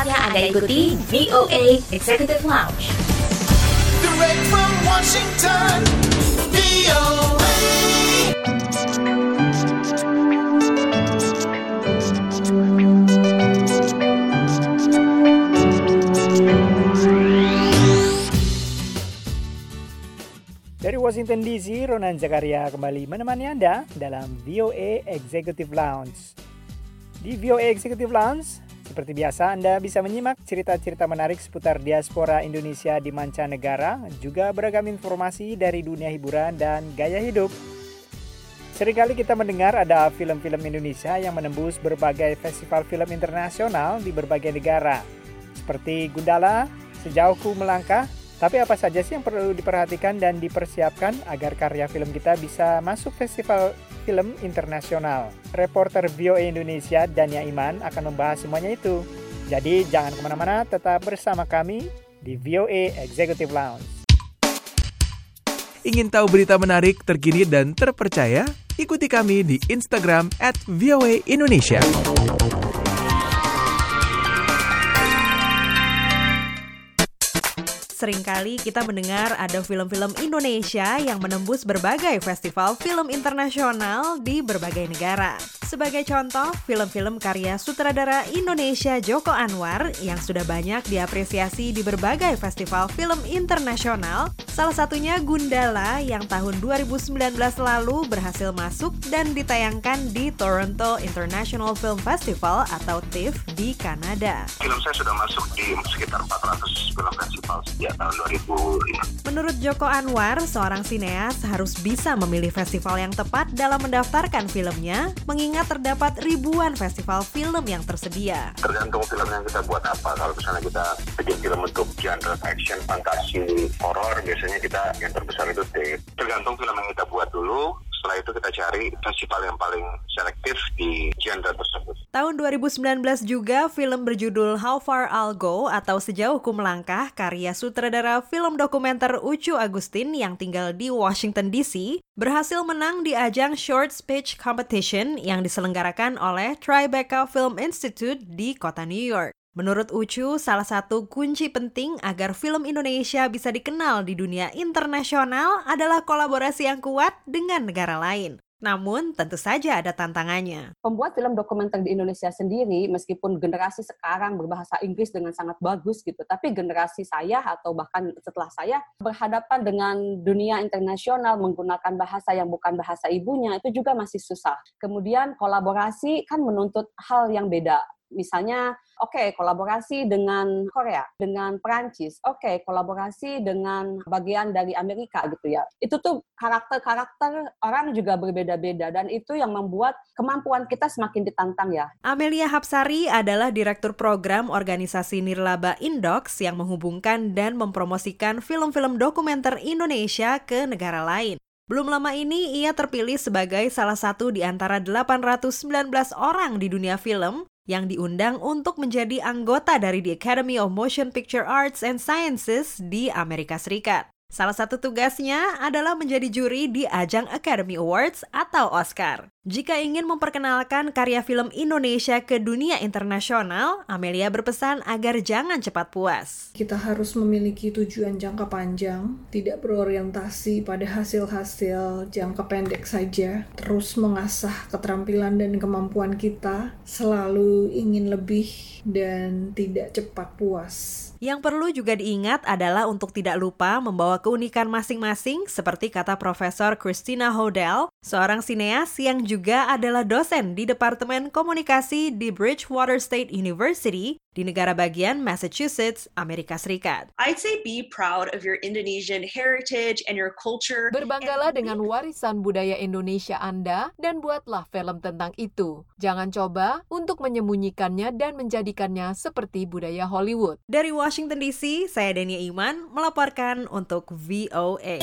Anda ikuti VOA Executive Lounge. Direct from Washington, VOA. Dari Washington DC, Ronan Zakaria kembali menemani Anda dalam VOA Executive Lounge. Di VOA Executive Lounge, seperti biasa Anda bisa menyimak cerita-cerita menarik seputar diaspora Indonesia di mancanegara, juga beragam informasi dari dunia hiburan dan gaya hidup. Seringkali kita mendengar ada film-film Indonesia yang menembus berbagai festival film internasional di berbagai negara, seperti Gundala, Sejauhku Melangkah, tapi apa saja sih yang perlu diperhatikan dan dipersiapkan agar karya film kita bisa masuk festival film internasional? Reporter VOA Indonesia Dania Iman akan membahas semuanya itu. Jadi jangan ke mana-mana, tetap bersama kami di VOA Executive Lounge. Ingin tahu berita menarik, terkini, dan terpercaya? Ikuti kami di Instagram at Indonesia. Seringkali kita mendengar ada film-film Indonesia yang menembus berbagai festival film internasional di berbagai negara. Sebagai contoh, film-film karya sutradara Indonesia Joko Anwar yang sudah banyak diapresiasi di berbagai festival film internasional, salah satunya Gundala yang tahun 2019 lalu berhasil masuk dan ditayangkan di Toronto International Film Festival atau TIFF di Kanada. film saya sudah masuk di sekitar 400 film festival sejak tahun 2005. Menurut Joko Anwar, seorang sineas harus bisa memilih festival yang tepat dalam mendaftarkan filmnya, mengingat terdapat ribuan festival film yang tersedia. Tergantung film yang kita buat apa. Kalau misalnya kita bikin film untuk genre action, fantasi, horor, biasanya kita yang terbesar itu T. Tergantung film yang kita buat dulu. Setelah itu kita cari festival yang paling selektif di genre tersebut. Tahun 2019 juga film berjudul How Far I'll Go atau Sejauh Ku Melangkah karya sutradara film dokumenter Ucu Agustin yang tinggal di Washington DC berhasil menang di ajang Short Speech Competition yang diselenggarakan oleh Tribeca Film Institute di kota New York. Menurut Ucu, salah satu kunci penting agar film Indonesia bisa dikenal di dunia internasional adalah kolaborasi yang kuat dengan negara lain. Namun, tentu saja ada tantangannya. pembuat film dokumenter di Indonesia sendiri, meskipun generasi sekarang berbahasa Inggris dengan sangat bagus gitu, tapi generasi saya atau bahkan setelah saya berhadapan dengan dunia internasional menggunakan bahasa yang bukan bahasa ibunya itu juga masih susah. Kemudian kolaborasi kan menuntut hal yang beda. Misalnya, oke kolaborasi dengan Korea, dengan Perancis, oke kolaborasi dengan bagian dari Amerika gitu ya. Itu tuh karakter-karakter orang juga berbeda-beda dan itu yang membuat kemampuan kita semakin ditantang ya. Amelia Hapsari adalah Direktur Program Organisasi Nirlaba Indox yang menghubungkan dan mempromosikan film-film dokumenter Indonesia ke negara lain. Belum lama ini, ia terpilih sebagai salah satu di antara 819 orang di dunia film yang diundang untuk menjadi anggota dari the Academy of Motion Picture Arts and Sciences di Amerika Serikat. Salah satu tugasnya adalah menjadi juri di ajang Academy Awards atau Oscar. Jika ingin memperkenalkan karya film Indonesia ke dunia internasional, Amelia berpesan agar jangan cepat puas. Kita harus memiliki tujuan jangka panjang, tidak berorientasi pada hasil-hasil jangka pendek saja, terus mengasah keterampilan dan kemampuan kita, selalu ingin lebih dan tidak cepat puas. Yang perlu juga diingat adalah untuk tidak lupa membawa keunikan masing-masing seperti kata Profesor Christina Hodel, seorang sineas yang juga adalah dosen di Departemen Komunikasi di Bridgewater State University di negara bagian Massachusetts, Amerika Serikat. I'd say be proud of your Indonesian heritage and your culture. Berbanggalah dengan warisan budaya Indonesia Anda dan buatlah film tentang itu. Jangan coba untuk menyembunyikannya dan menjadikannya seperti budaya Hollywood. Dari Washington DC, saya Dania Iman melaporkan untuk VOA.